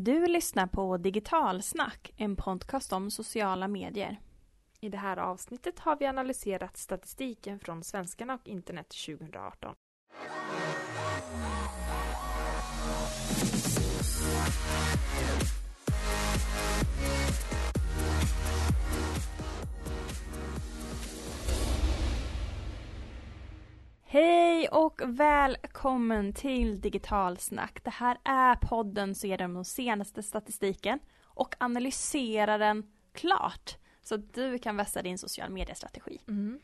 Du lyssnar på Digitalsnack, en podcast om sociala medier. I det här avsnittet har vi analyserat statistiken från Svenskarna och internet 2018. Hej och välkommen till Digitalsnack. Det här är podden som ger dig den senaste statistiken och analyserar den klart så att du kan vässa din social mediestrategi. Mm.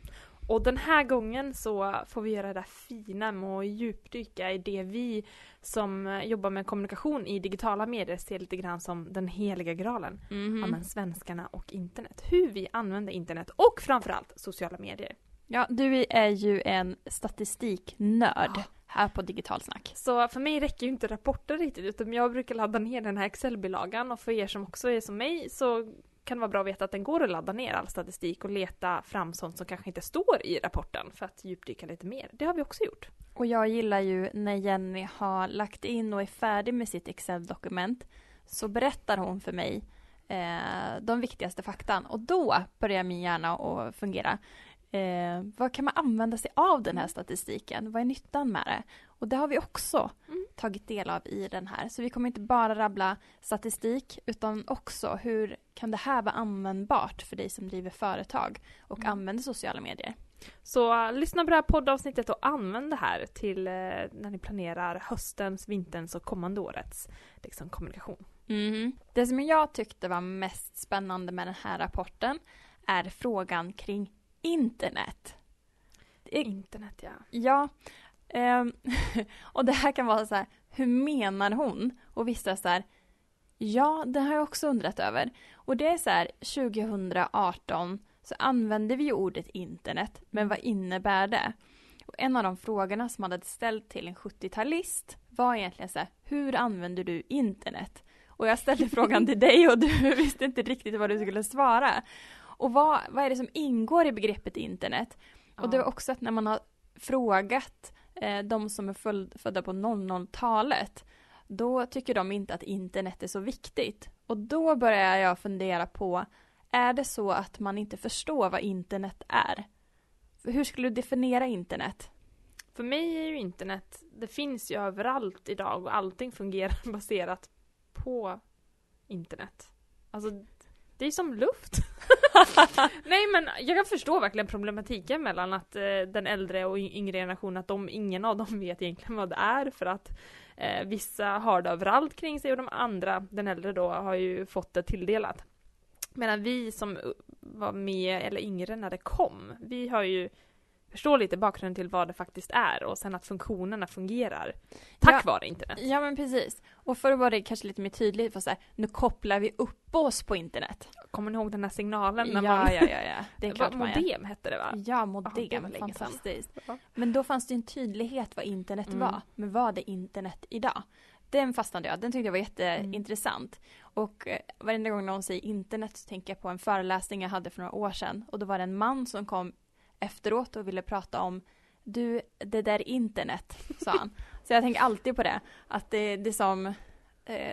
Och den här gången så får vi göra det fina med att djupdyka i det vi som jobbar med kommunikation i digitala medier ser lite grann som den heliga graalen. Mm. Ja, men svenskarna och internet. Hur vi använder internet och framförallt sociala medier. Ja, du är ju en statistiknörd Ja. här på Digitalsnack. Så för mig räcker ju inte rapporter riktigt utan jag brukar ladda ner den här Excel-bilagan och för er som också är som mig så kan det vara bra att veta att den går att ladda ner all statistik och leta fram sånt som kanske inte står i rapporten för att djupdyka lite mer. Det har vi också gjort. Och jag gillar ju när Jenny har lagt in och är färdig med sitt Excel-dokument så berättar hon för mig eh, de viktigaste faktan och då börjar min hjärna att fungera. Eh, vad kan man använda sig av den här statistiken? Vad är nyttan med det? Och det har vi också Mm. tagit del av i den här. Så vi kommer inte bara rabbla statistik utan också hur kan det här vara användbart för dig som driver företag och Mm. använder sociala medier? Så uh, lyssna på det här poddavsnittet och använd det här till uh, när ni planerar höstens, vinterns och kommande årets liksom, kommunikation. Mhm. Det som jag tyckte var mest spännande med den här rapporten är frågan kring internet. Internet ja. Ja, ehm, och det här kan vara så här, hur menar hon? Och vissa så här, ja, det har jag också undrat över. Och det är så här, 2018 så använder vi ju ordet internet, men vad innebär det? Och en av de frågorna som man hade ställt till en 70-talist var egentligen så här, hur använder du internet? Och jag ställde frågan till dig och du visste inte riktigt vad du skulle svara. Och vad, vad är det som ingår i begreppet internet? Och det var också att när man har frågat eh, de som är född, födda på 00-talet då tycker de inte att internet är så viktigt. Och då börjar jag fundera på är det så att man inte förstår vad internet är? Hur skulle du definiera internet? För mig är ju internet, det finns ju överallt idag och allting fungerar baserat på internet. Alltså, det är som luft. Nej men jag kan förstå verkligen problematiken mellan att eh, den äldre och yngre generationen, att de, ingen av dem vet egentligen vad det är för att eh, vissa har det överallt kring sig och de andra, den äldre då, har ju fått det tilldelat. Medan vi som uh, var med eller yngre när det kom, vi har ju förstår lite bakgrunden till vad det faktiskt är och sen att funktionerna fungerar tack Ja. vare internet. Ja men precis. Och för att vara det kanske lite mer tydligt, för så här, nu kopplar vi upp oss på internet. Kommer ni ihåg den här signalen? Ja, När man... ja, ja, ja. Det är klart. Modem hette det va? Ja, Ja, modem. sedan. Fantastiskt. Ja. Men då fanns det en tydlighet vad internet Mm. var. Men vad är internet idag? Den fastnade jag, den tyckte jag var jätteintressant. Och eh, varenda gång någon säger internet så tänker jag på en föreläsning jag hade för några år sedan. Och då var det en man som kom efteråt och ville prata om du, det där är internet, sa han. så jag tänker alltid på det. Att det, det är som,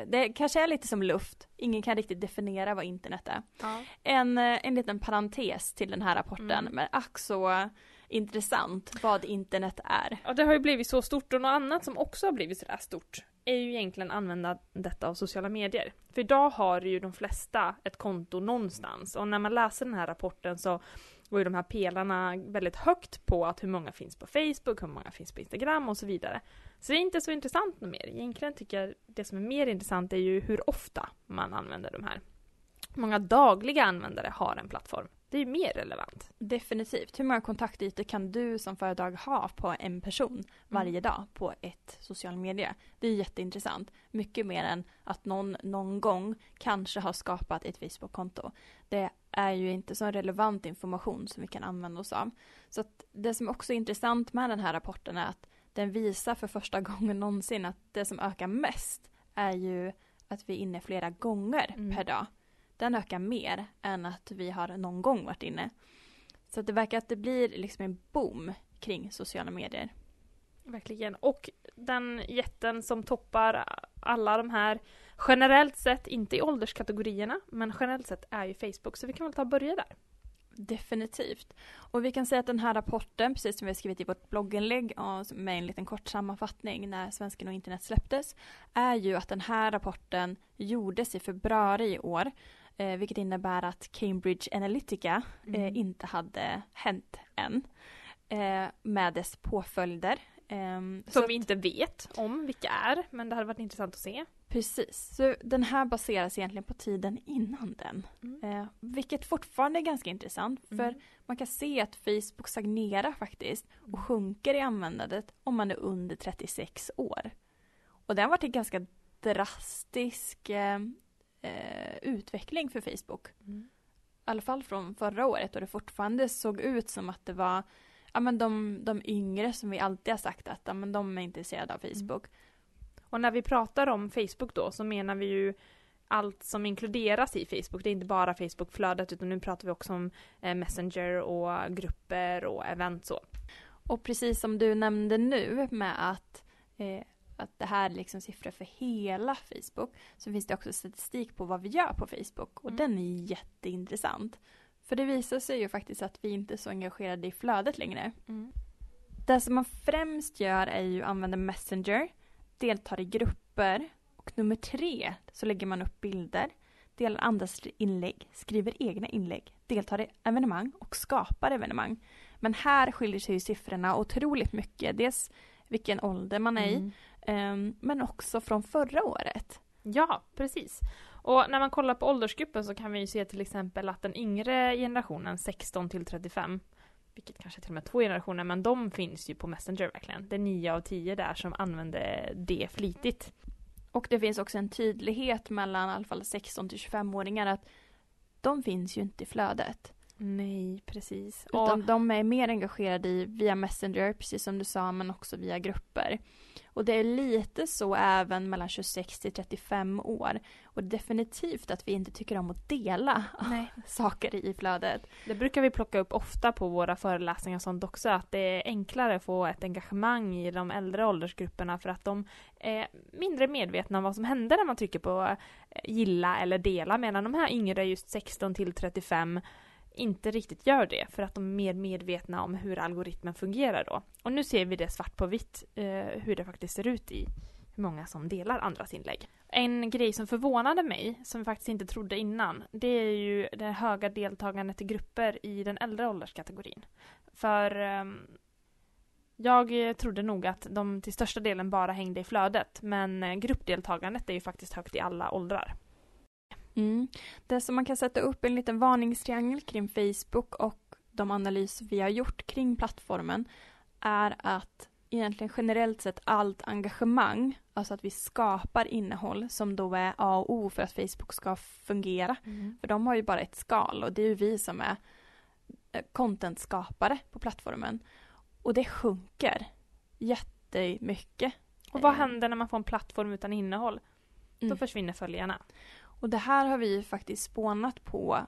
det kanske är lite som luft. Ingen kan riktigt definiera vad internet är. Ja. En, eh, en liten parentes till den här rapporten, Mm. men ack så intressant vad internet är. Ja, det har ju blivit så stort och något annat som också har blivit sådär stort är ju egentligen användandet av sociala medier. För idag har ju de flesta ett konto någonstans och när man läser den här rapporten så går ju de här pelarna väldigt högt på att hur många finns på Facebook, hur många finns på Instagram och så vidare. Så det är inte så intressant mer. Egentligen tycker jag det som är mer intressant är ju hur ofta man använder de här. Många dagliga användare har en plattform? Det är ju mer relevant. Definitivt. Hur många kontaktytor kan du som företag ha på en person varje dag på ett social media? Det är jätteintressant. Mycket mer än att någon någon gång kanske har skapat ett Facebook-konto. Det är ju inte så relevant information som vi kan använda oss av. Så att det som också är intressant med den här rapporten är att den visar för första gången någonsin att det som ökar mest är ju att vi är inne flera gånger Mm. per dag. Den ökar mer än att vi har någon gång varit inne. Så att det verkar att det blir liksom en boom kring sociala medier. Verkligen. Och den jätten som toppar alla de här Generellt sett, inte i ålderskategorierna, men generellt sett är ju Facebook, så vi kan väl ta och börja där. Definitivt. Och vi kan säga att den här rapporten, precis som vi har skrivit i vårt blogginlägg med en liten kort sammanfattning när Svensken och internet släpptes, är ju att den här rapporten gjordes i februari i år, eh, vilket innebär att Cambridge Analytica eh, mm. inte hade hänt än eh, med dess påföljder. Som så vi inte vet om vilka är, men det hade varit intressant att se. Precis, så den här baseras egentligen på tiden innan den. Mm. Eh, vilket fortfarande är ganska intressant för mm. man kan se att Facebook stagnerar faktiskt och mm. sjunker i användandet om man är under 36 år. Och det har varit en ganska drastisk eh, eh, utveckling för Facebook. Mm. I alla fall från förra året och det fortfarande såg ut som att det var ja, men de, de yngre som vi alltid har sagt att ja, men de är intresserade av mm. Och när vi pratar om Facebook då så menar vi ju allt som inkluderas i Facebook. Det är inte bara Facebookflödet utan nu pratar vi också om eh, Messenger och grupper och event så. Och precis som du nämnde nu med att, eh, att det här är liksom siffror för hela Facebook så finns det också statistik på vad vi gör på Facebook och mm. den är jätteintressant. För det visar sig ju faktiskt att vi inte är så engagerade i flödet längre. Mm. Det som man främst gör är ju att använda Messenger deltar i grupper och nummer tre så lägger man upp bilder, delar andras inlägg, skriver egna inlägg, deltar i evenemang och skapar evenemang. Men här skiljer sig siffrorna otroligt mycket. Dels vilken ålder man är i, mm. Ehm, men också från förra året. Ja, precis. Och när man kollar på åldersgruppen så kan vi se till exempel att den yngre generationen 16 till 35 vilket kanske till och med två generationer, men de finns ju på Messenger verkligen. Det är nio av tio där som använder det flitigt. Och det finns också en tydlighet mellan i alla fall 16 till 25-åringar att de finns ju inte i flödet. Nej, precis. Utan och... de är mer engagerade i via Messenger, precis som du sa, men också via grupper. Och det är lite så även mellan 26 till 35 år. Och definitivt att vi inte tycker om att dela Nej. saker i flödet. Det brukar vi plocka upp ofta på våra föreläsningar och sånt också, att det är enklare att få ett engagemang i de äldre åldersgrupperna för att de är mindre medvetna om vad som händer när man trycker på eh, gilla eller dela, medan de här yngre, just 16 till 35, inte riktigt gör det för att de är mer medvetna om hur algoritmen fungerar då. Och nu ser vi det svart på vitt eh, hur det faktiskt ser ut i hur många som delar andras inlägg. En grej som förvånade mig, som jag faktiskt inte trodde innan, det är ju det höga deltagandet i grupper i den äldre ålderskategorin. För eh, jag trodde nog att de till största delen bara hängde i flödet, men eh, gruppdeltagandet är ju faktiskt högt i alla åldrar. Mm. Det som man kan sätta upp en liten varningstriangel kring Facebook och de analyser vi har gjort kring plattformen är att egentligen generellt sett allt engagemang, alltså att vi skapar innehåll som då är A och O för att Facebook ska fungera. Mm. För de har ju bara ett skal och det är ju vi som är eh, contentskapare på plattformen. Och det sjunker jättemycket. Och vad händer när man får en plattform utan innehåll? Då mm. försvinner följarna. Och det här har vi faktiskt spånat på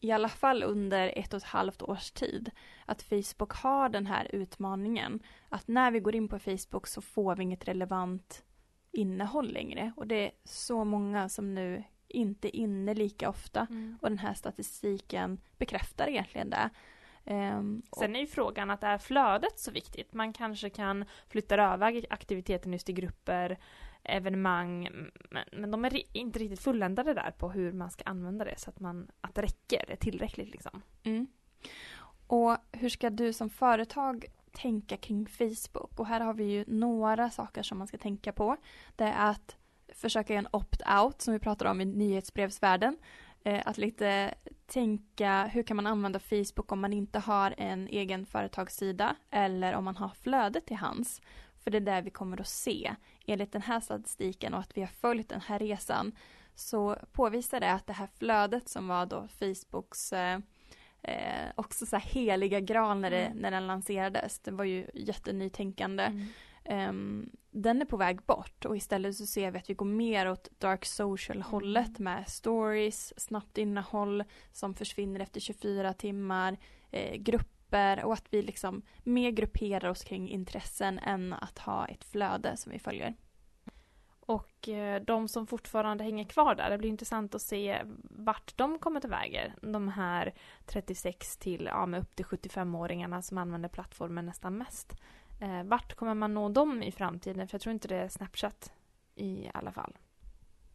i alla fall under ett och ett halvt års tid. Att Facebook har den här utmaningen. Att när vi går in på Facebook så får vi inget relevant innehåll längre. Och det är så många som nu inte är inne lika ofta. Mm. Och den här statistiken bekräftar egentligen det. Um, Sen är ju frågan att är flödet så viktigt? Man kanske kan flytta över aktiviteten just i grupper evenemang, men, men de är inte riktigt fulländade där på hur man ska använda det så att, man, att det räcker, är tillräckligt liksom. Mm. Och hur ska du som företag tänka kring Facebook? Och här har vi ju några saker som man ska tänka på. Det är att försöka göra en opt-out som vi pratar om i nyhetsbrevsvärlden. Eh, att lite tänka hur kan man använda Facebook om man inte har en egen företagssida eller om man har flödet till hands. För det är det vi kommer att se. Enligt den här statistiken och att vi har följt den här resan så påvisar det att det här flödet som var då Facebooks eh, eh, också så här heliga graal när, det, mm. när den lanserades. Det var ju jättenytänkande. Mm. Um, den är på väg bort och istället så ser vi att vi går mer åt dark social hållet mm. med stories, snabbt innehåll som försvinner efter 24 timmar, eh, grupp grupper och att vi liksom mer grupperar oss kring intressen än att ha ett flöde som vi följer. Och eh, de som fortfarande hänger kvar där, det blir intressant att se vart de kommer till väger. De här 36 till, ja med upp till 75-åringarna som använder plattformen nästan mest. Eh, vart kommer man nå dem i framtiden? För jag tror inte det är Snapchat i alla fall.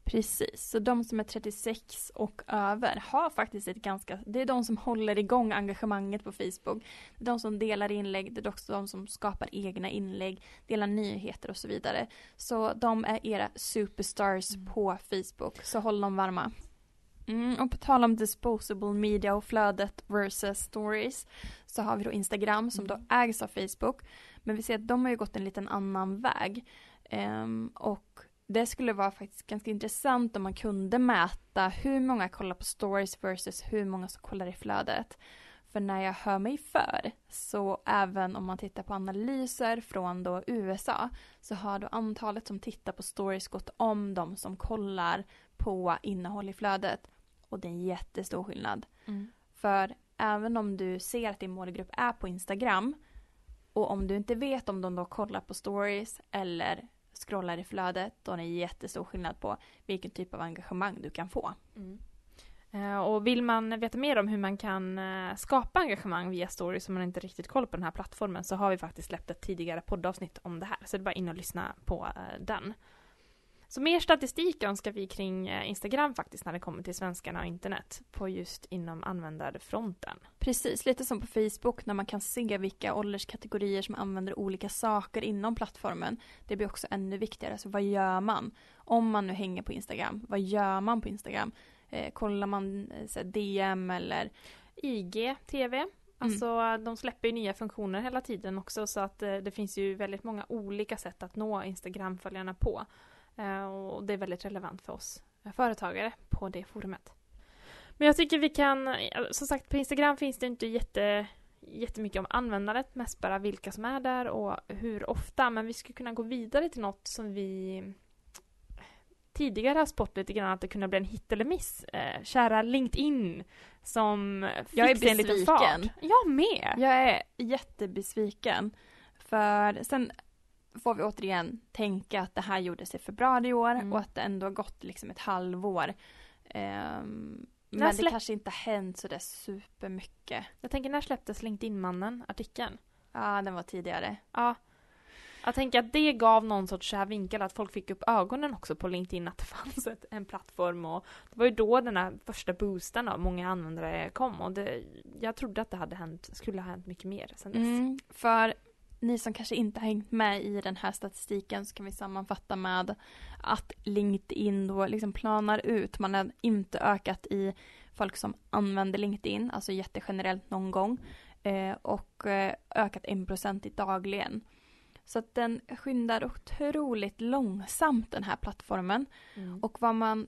Precis, så de som är 36 och över har faktiskt ett ganska, det är de som håller igång engagemanget på Facebook. Det är de som delar inlägg, det är också de som skapar egna inlägg, delar nyheter och så vidare. Så de är era superstars mm. på Facebook, så håll dem varma. Mm, och på tal om disposable media och flödet versus stories så har vi då Instagram som då mm. ägs av Facebook. Men vi ser att de har ju gått en liten annan väg. Um, och det skulle vara faktiskt ganska intressant om man kunde mäta hur många kollar på stories versus hur många som kollar i flödet. För när jag hör mig för, så även om man tittar på analyser från då USA, så har då antalet som tittar på stories gått om de som kollar på innehåll i flödet. Och det är en jättestor skillnad. Mm. För även om du ser att din målgrupp är på Instagram och om du inte vet om de då kollar på stories eller scrollar i flödet, och det är jättestor skillnad på vilken typ av engagemang du kan få. Mm. Eh, och vill man veta mer om hur man kan eh, skapa engagemang via stories om man inte riktigt koll på den här plattformen så har vi faktiskt släppt ett tidigare poddavsnitt om det här. Så det är bara in och lyssna på eh, den. Så mer statistik önskar vi kring eh, Instagram faktiskt när det kommer till svenskarna och internet på just inom användarfronten. Precis, lite som på Facebook när man kan se vilka ålderskategorier som använder olika saker inom plattformen. Det blir också ännu viktigare, så vad gör man? Om man nu hänger på Instagram, vad gör man på Instagram? Eh, kollar man eh, DM eller IG, TV? Mm. Alltså mm. de släpper ju nya funktioner hela tiden också så att eh, det finns ju väldigt många olika sätt att nå Instagram-följarna på. Eh, och det är väldigt relevant för oss företagare på det forumet. Men jag tycker vi kan, som sagt på Instagram finns det inte jätte, jättemycket om användandet, mest bara vilka som är där och hur ofta. Men vi skulle kunna gå vidare till något som vi tidigare har spått lite grann att det kunde bli en hit eller miss. Eh, kära LinkedIn som fick jag är en liten fart. Jag med! Jag är jättebesviken. För sen får vi återigen tänka att det här gjordes i februari i år mm. och att det ändå har gått liksom ett halvår. Um, men det kanske inte har hänt sådär supermycket. Jag tänker när släpptes LinkedIn-mannen artikeln? Ja, den var tidigare. Ja. Jag tänker att det gav någon sorts så här vinkel att folk fick upp ögonen också på LinkedIn att det fanns ett, en plattform och det var ju då den här första boosten av många användare kom och det, jag trodde att det hade hänt, skulle ha hänt mycket mer sen dess. Mm, för ni som kanske inte har hängt med i den här statistiken så kan vi sammanfatta med att LinkedIn då liksom planar ut. Man har inte ökat i folk som använder LinkedIn, alltså jättegenerellt någon gång. Eh, och eh, ökat 1% dagligen. Så att den skyndar otroligt långsamt den här plattformen. Mm. Och vad man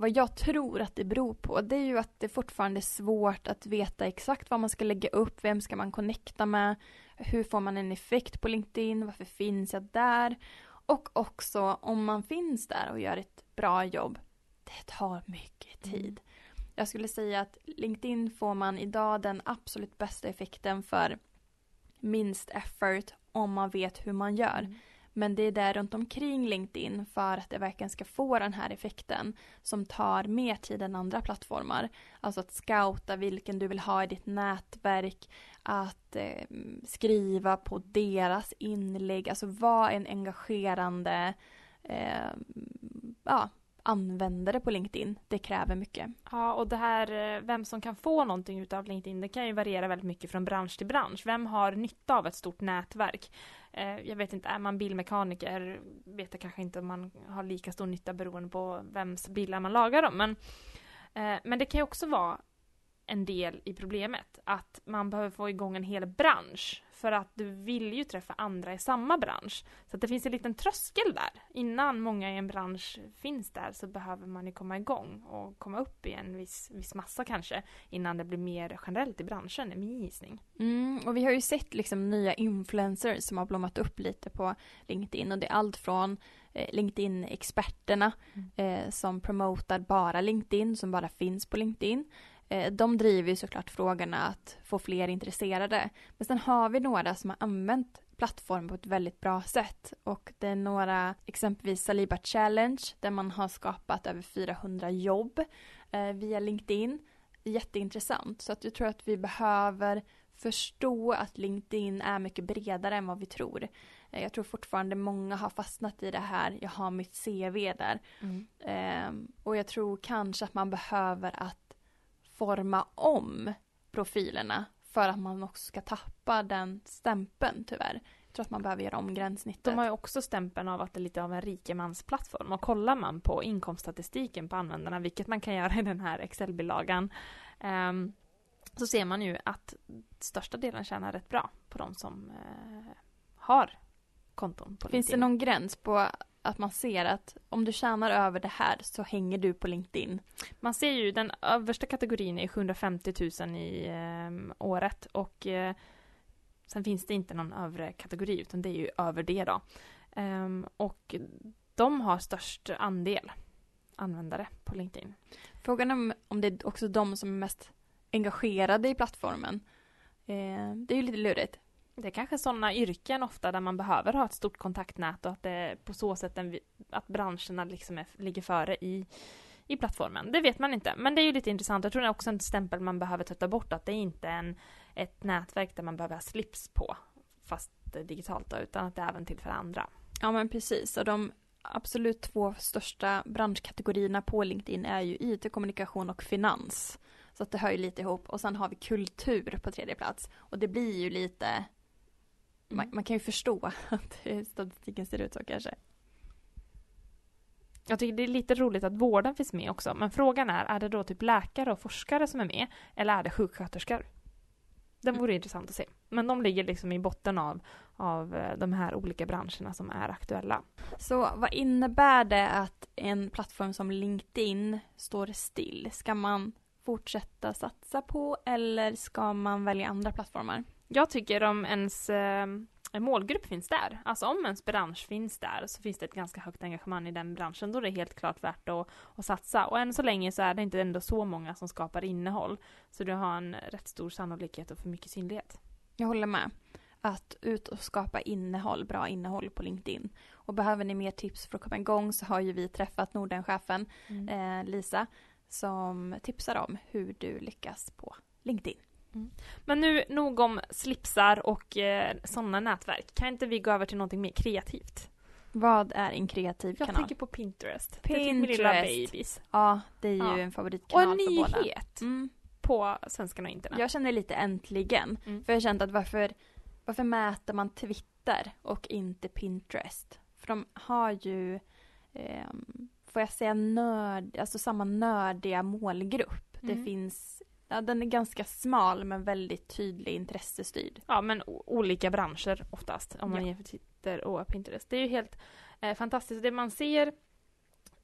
vad jag tror att det beror på det är ju att det fortfarande är svårt att veta exakt vad man ska lägga upp, vem ska man connecta med, hur får man en effekt på LinkedIn, varför finns jag där? Och också om man finns där och gör ett bra jobb, det tar mycket mm. tid. Mm. Jag skulle säga att LinkedIn får man idag den absolut bästa effekten för minst effort om man vet hur man gör. Men det är där runt omkring LinkedIn för att det verkligen ska få den här effekten som tar mer tid än andra plattformar. Alltså att scouta vilken du vill ha i ditt nätverk, att eh, skriva på deras inlägg, alltså vara en engagerande eh, ja, användare på LinkedIn. Det kräver mycket. Ja, och det här eh, vem som kan få någonting utav LinkedIn, det kan ju variera väldigt mycket från bransch till bransch. Vem har nytta av ett stort nätverk? Eh, jag vet inte, är man bilmekaniker vet jag kanske inte om man har lika stor nytta beroende på vems bilar man lagar dem. Men, eh, men det kan ju också vara en del i problemet. Att man behöver få igång en hel bransch. För att du vill ju träffa andra i samma bransch. Så det finns en liten tröskel där. Innan många i en bransch finns där så behöver man ju komma igång och komma upp i en viss, viss massa kanske. Innan det blir mer generellt i branschen, är min gissning. Mm, och vi har ju sett liksom nya influencers som har blommat upp lite på LinkedIn. Och det är allt från eh, LinkedIn-experterna mm. eh, som promotar bara LinkedIn, som bara finns på LinkedIn. Eh, de driver ju såklart frågorna att få fler intresserade. Men sen har vi några som har använt plattform på ett väldigt bra sätt. Och det är några, exempelvis Saliba Challenge, där man har skapat över 400 jobb eh, via LinkedIn. Jätteintressant. Så att jag tror att vi behöver förstå att LinkedIn är mycket bredare än vad vi tror. Eh, jag tror fortfarande många har fastnat i det här, jag har mitt CV där. Mm. Eh, och jag tror kanske att man behöver att forma om profilerna för att man också ska tappa den stämpeln tyvärr. Jag tror att man behöver göra om gränssnittet. De har ju också stämpeln av att det är lite av en rikemansplattform och kollar man på inkomststatistiken på användarna, vilket man kan göra i den här Excel-bilagan, um, så ser man ju att största delen tjänar rätt bra på de som uh, har konton på Finns LinkedIn. det någon gräns på att man ser att om du tjänar över det här så hänger du på LinkedIn? Man ser ju den översta kategorin är 750 000 i eh, året och eh, sen finns det inte någon övre kategori utan det är ju över det då. Ehm, och de har störst andel användare på LinkedIn. Frågan är om, om det är också de som är mest engagerade i plattformen. Eh, det är ju lite lurigt. Det är kanske sådana yrken ofta där man behöver ha ett stort kontaktnät och att det på så sätt en, att branscherna liksom är, ligger före i, i plattformen. Det vet man inte, men det är ju lite intressant. Jag tror det är också en stämpel man behöver tvätta bort, att det är inte en, ett nätverk där man behöver ha slips på, fast digitalt då, utan att det är även till för andra. Ja men precis, och de absolut två största branschkategorierna på LinkedIn är ju IT, kommunikation och finans. Så att det hör ju lite ihop. Och sen har vi kultur på tredje plats. Och det blir ju lite man, man, kan ju förstå att statistiken ser ut så kanske. Jag tycker det är lite roligt att vården finns med också, men frågan är, är det då typ läkare och forskare som är med, eller är det sjuksköterskor? Det vore mm. intressant att se. Men de ligger liksom i botten av, av eh, de här olika branscherna som är aktuella. Så vad innebär det att en plattform som LinkedIn står still? Ska man fortsätta satsa på eller ska man välja andra plattformar? Jag tycker om ens eh, målgrupp finns där, alltså om ens bransch finns där så finns det ett ganska högt engagemang i den branschen, då är det helt klart värt att, att satsa. Och än så länge så är det inte ändå så många som skapar innehåll, så du har en rätt stor sannolikhet att få mycket synlighet. Jag håller med. Att ut och skapa innehåll, bra innehåll på LinkedIn. Och behöver ni mer tips för att komma igång så har ju vi träffat Nordenchefen mm. eh, Lisa som tipsar om hur du lyckas på LinkedIn. Mm. Men nu nog om slipsar och eh, sådana nätverk. Kan inte vi gå över till någonting mer kreativt? Vad är en kreativ jag kanal? Jag tänker på Pinterest. Pinterest. Det lilla babies. Ja, det är ju ja. en favoritkanal Och en nyhet mm. på svenskarna och internet. Jag känner lite äntligen. Mm. För jag har känt att varför, varför mäter man Twitter och inte Pinterest? För de har ju, eh, får jag säga nörd, alltså samma nördiga målgrupp. Mm. Det finns Ja, den är ganska smal men väldigt tydlig intressestyrd. Ja, men olika branscher oftast om man ja. jämför Twitter och Pinterest. Det är ju helt eh, fantastiskt. Det man ser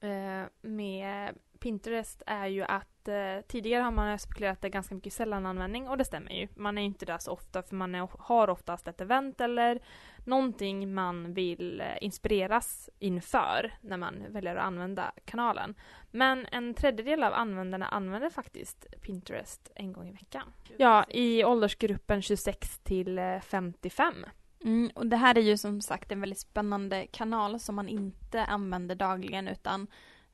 eh, med Pinterest är ju att eh, tidigare har man spekulerat att det är ganska mycket sällananvändning och det stämmer ju. Man är inte där så ofta för man är, har oftast ett event eller någonting man vill eh, inspireras inför när man väljer att använda kanalen. Men en tredjedel av användarna använder faktiskt Pinterest en gång i veckan. Ja, i åldersgruppen 26 till eh, 55. Mm, och det här är ju som sagt en väldigt spännande kanal som man inte använder dagligen utan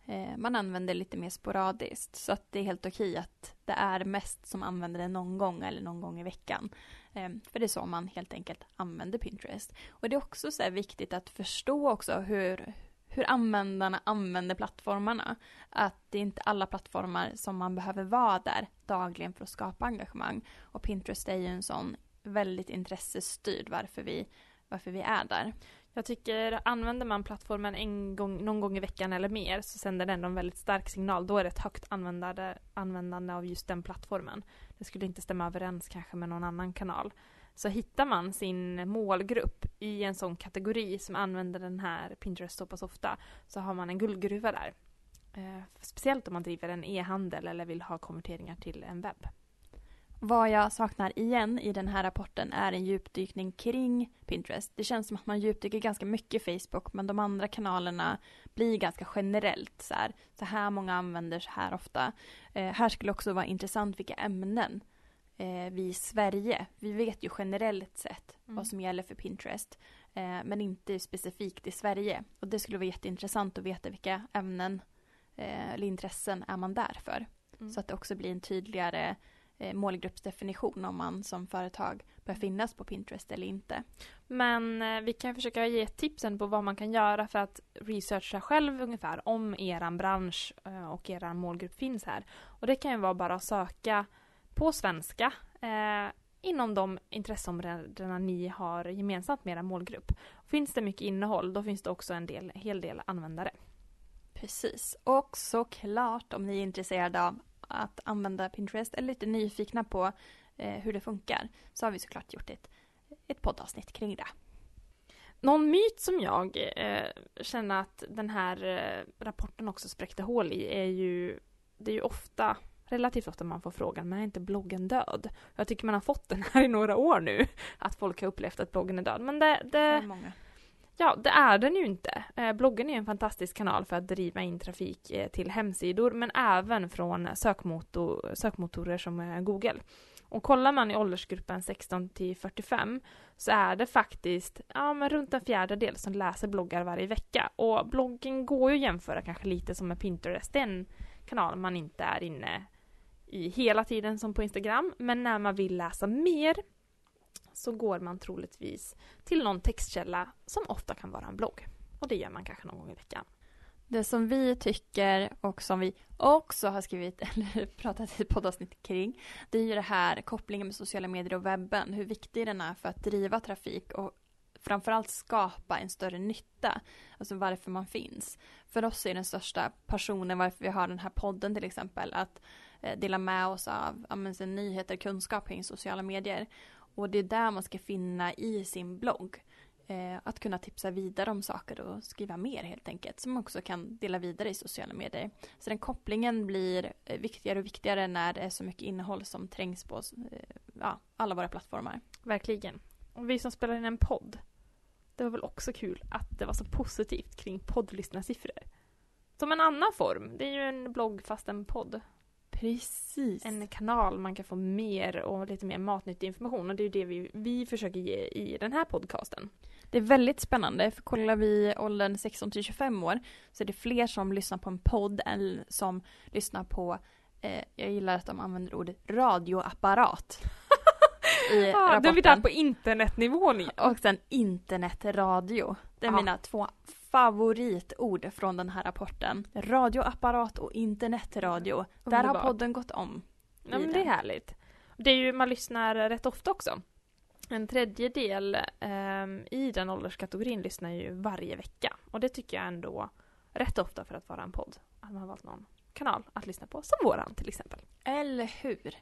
Eh, man använder lite mer sporadiskt. Så att det är helt okej att det är mest som använder det någon gång eller någon gång i veckan. Eh, för det är så man helt enkelt använder Pinterest. Och det är också så viktigt att förstå också hur, hur användarna använder plattformarna. Att det är inte alla plattformar som man behöver vara där dagligen för att skapa engagemang. Och Pinterest är ju en sån väldigt intressestyrd varför vi, varför vi är där. Jag tycker använder man plattformen en gång, någon gång i veckan eller mer så sänder den en väldigt stark signal. Då är det ett högt användande, användande av just den plattformen. Det skulle inte stämma överens kanske med någon annan kanal. Så hittar man sin målgrupp i en sån kategori som använder den här Pinterest så pass ofta så har man en guldgruva där. Eh, speciellt om man driver en e-handel eller vill ha konverteringar till en webb. Vad jag saknar igen i den här rapporten är en djupdykning kring Pinterest. Det känns som att man djupdyker ganska mycket i Facebook men de andra kanalerna blir ganska generellt så här. Så här många använder så här ofta. Eh, här skulle också vara intressant vilka ämnen eh, vi i Sverige. Vi vet ju generellt sett Mm. vad som gäller för Pinterest. Eh, men inte specifikt i Sverige. Och det skulle vara jätteintressant att veta vilka ämnen eh, eller intressen är man där för. Mm. Så att det också blir en tydligare målgruppsdefinition om man som företag bör finnas på Pinterest eller inte. Men eh, vi kan försöka ge tipsen på vad man kan göra för att researcha själv ungefär om eran bransch eh, och eran målgrupp finns här. Och det kan ju vara bara att söka på svenska eh, inom de intresseområdena ni har gemensamt med er målgrupp. Finns det mycket innehåll då finns det också en del, hel del användare. Precis. Och såklart om ni är intresserade av att använda Pinterest eller lite nyfikna på eh, hur det funkar så har vi såklart gjort ett, ett poddavsnitt kring det. Någon myt som jag eh, känner att den här eh, rapporten också spräckte hål i är ju det är ju ofta relativt ofta man får frågan, men är inte bloggen död? Jag tycker man har fått den här i några år nu, att folk har upplevt att bloggen är död. Men det, det, många ja, det är den ju inte. Eh, bloggen är en fantastisk kanal för att driva in trafik eh, till hemsidor, men även från sökmotor, sökmotorer som eh, Google. Och kollar man i åldersgruppen 16 till 45 så är det faktiskt ja, men runt en fjärdedel som läser bloggar varje vecka. Och bloggen går ju att jämföra kanske lite som med Pinterest. Det är en kanal man inte är inne i hela tiden som på Instagram. Men när man vill läsa mer så går man troligtvis till någon textkälla som ofta kan vara en blogg. Och det gör man kanske någon gång i veckan. Det som vi tycker och som vi också har skrivit eller pratat i ett poddavsnitt kring det är ju det här kopplingen med sociala medier och webben. Hur viktig den är för att driva trafik och framförallt skapa en större nytta. Alltså varför man finns. För oss är den största passionen varför vi har den här podden till exempel att eh, dela med oss av ja, men, nyheter, kunskap kring sociala medier. Och det är där man ska finna i sin blogg. Eh, att kunna tipsa vidare om saker och skriva mer helt enkelt. Som man också kan dela vidare i sociala medier. Så den kopplingen blir eh, viktigare och viktigare när det är så mycket innehåll som trängs på eh, ja, alla våra plattformar. Verkligen. Och vi som spelar in en podd. Det var väl också kul att det var så positivt kring poddlyssnarsiffror. Som en annan form. Det är ju en blogg fast en podd. Precis. En kanal man kan få mer och lite mer matnyttig information. Och det är ju det vi, vi försöker ge i den här podcasten. Det är väldigt spännande, för kollar vi åldern 16 till 25 år så är det fler som lyssnar på en podd än som lyssnar på, eh, jag gillar att de använder ordet radioapparat. I Ah, då är vi där på internetnivån igen. Och sen internetradio. Det är Ja. mina två favoritord från den här rapporten. Radioapparat och internetradio. Där har podden gått om. Ja, men det är härligt. Det är ju, man lyssnar rätt ofta också. En tredjedel ehm, i den ålderskategorin lyssnar ju varje vecka. Och det tycker jag ändå rätt ofta för att vara en podd. Att man har valt någon kanal att lyssna på, som våran till exempel. Eller hur?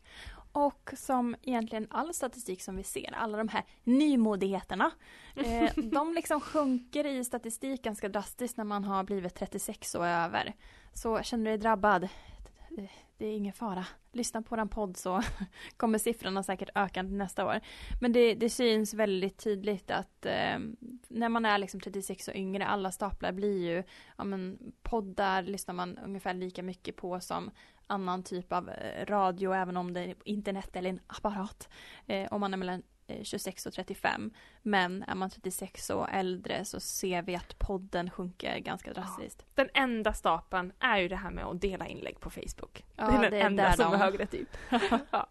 Och som egentligen all statistik som vi ser, alla de här nymodigheterna, eh, de liksom sjunker i statistik ganska drastiskt när man har blivit 36 och över. Så känner du dig drabbad, det- är ingen fara. Lyssna på den podd så kommer siffrorna säkert öka nästa år. Men det, det syns väldigt tydligt att eh, när man är liksom 36 och yngre, alla staplar blir ju, ja men poddar lyssnar man ungefär lika mycket på som annan typ av eh, radio, även om det är internet eller en apparat. Eh, om man är mellan eh, 26 och 35. Men är man 36 och äldre så ser vi att podden sjunker ganska drastiskt. Den enda stapeln är ju det här med att dela inlägg på Facebook. Ja, det är den det är enda som de- är högre typ. ja.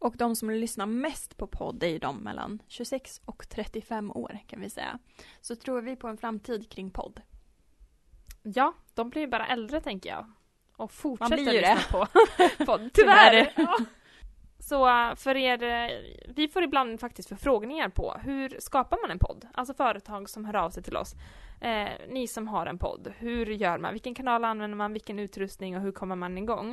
Och de som lyssnar mest på podd är ju de mellan 26 och 35 år kan vi säga. Så tror vi på en framtid kring podd. ja, de blir ju bara äldre tänker jag. Och fortsätter blir ju lyssna på podd. Tyvärr. Ja. Så för er, vi får ibland faktiskt förfrågningar på hur skapar man en podd? Alltså företag som hör av sig till oss. Eh, ni som har en podd, hur gör man? Vilken kanal använder man? Vilken utrustning och hur kommer man igång?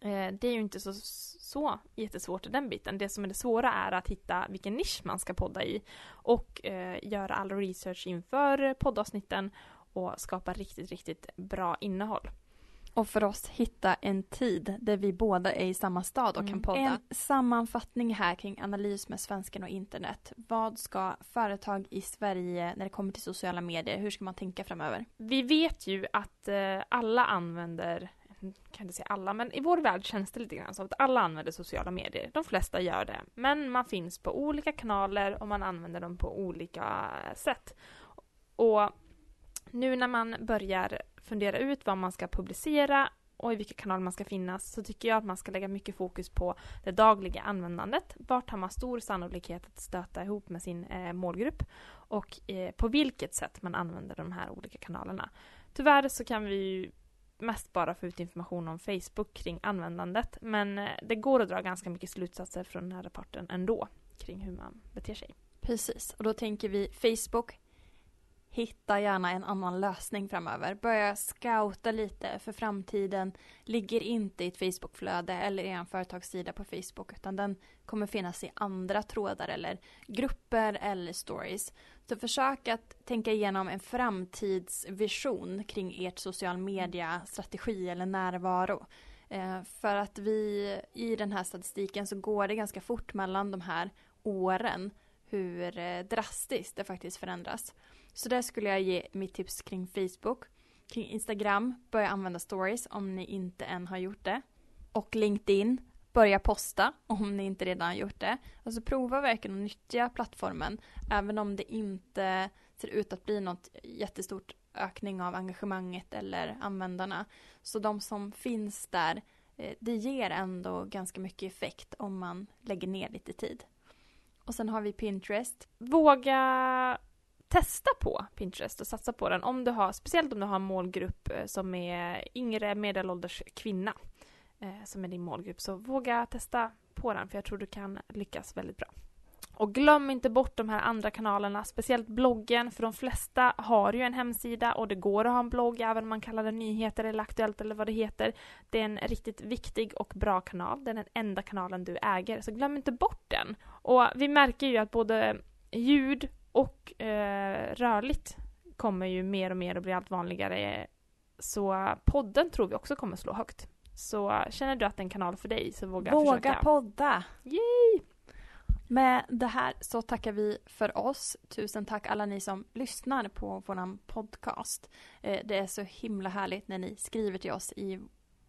Eh, det är ju inte så, så jättesvårt i den biten. Det som är det svåra är att hitta vilken nisch man ska podda i och eh, göra all research inför poddavsnitten och skapa riktigt, riktigt bra innehåll. Och för oss hitta en tid där vi båda är i samma stad och Mm. kan podda. En sammanfattning här kring analys med svenskan och internet. Vad ska företag i Sverige när det kommer till sociala medier, hur ska man tänka framöver? Vi vet ju att eh, alla använder kan inte säga alla, men i vår värld känns det lite grann som att alla använder sociala medier. De flesta gör det. Men man finns på olika kanaler och man använder dem på olika sätt. Och nu när man börjar fundera ut vad man ska publicera och i vilka kanaler man ska finnas så tycker jag att man ska lägga mycket fokus på det dagliga användandet. Vart har man stor sannolikhet att stöta ihop med sin eh, målgrupp och eh, på vilket sätt man använder de här olika kanalerna. Tyvärr så kan vi ju mest bara få ut information om Facebook kring användandet men eh, det går att dra ganska mycket slutsatser från den här rapporten ändå kring hur man beter sig. Precis, och då tänker vi Facebook, hitta gärna en annan lösning framöver. Börja scouta lite för framtiden. Ligger inte i ett Facebookflöde eller i en företagssida på Facebook utan den kommer finnas i andra trådar eller grupper eller stories. Så försök att tänka igenom en framtidsvision kring ert social media-strategi eller närvaro. Eh, för att vi i den här statistiken så går det ganska fort mellan de här åren hur eh, drastiskt det faktiskt förändras. Så där skulle jag ge mitt tips kring Facebook. Kring Instagram, börja använda stories om ni inte än har gjort det. Och LinkedIn, börja posta om ni inte redan har gjort det. Alltså prova verkligen att nyttja plattformen även om det inte ser ut att bli något jättestort ökning av engagemanget eller användarna. Så de som finns där, eh, det ger ändå ganska mycket effekt om man lägger ner lite tid. Och sen har vi Pinterest. Våga testa på Pinterest och satsa på den. Om du har, speciellt om du har en målgrupp eh, som är yngre medelålders kvinna eh, som är din målgrupp. Så våga testa på den för jag tror du kan lyckas väldigt bra. Och glöm inte bort de här andra kanalerna, speciellt bloggen, för de flesta har ju en hemsida och det går att ha en blogg även om man kallar det nyheter eller aktuellt eller vad det heter. Det är en riktigt viktig och bra kanal, det är den enda kanalen du äger, så glöm inte bort den. Och vi märker ju att både ljud och eh, rörligt kommer ju mer och mer att bli allt vanligare. Så podden tror vi också kommer slå högt. Så känner du att det är en kanal för dig så våga, våga försöka. Våga podda! Yay! Med det här så tackar vi för oss. Tusen tack alla ni som lyssnar på våran podcast. Eh, det är så himla härligt när ni skriver till oss i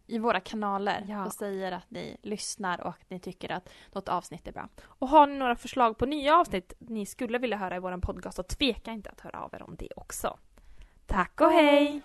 i våra kanaler ja. och säger att ni lyssnar och att ni tycker att något avsnitt är bra. Och har ni några förslag på nya avsnitt ni skulle vilja höra i vår podcast så tveka inte att höra av er om det också. Tack och hej!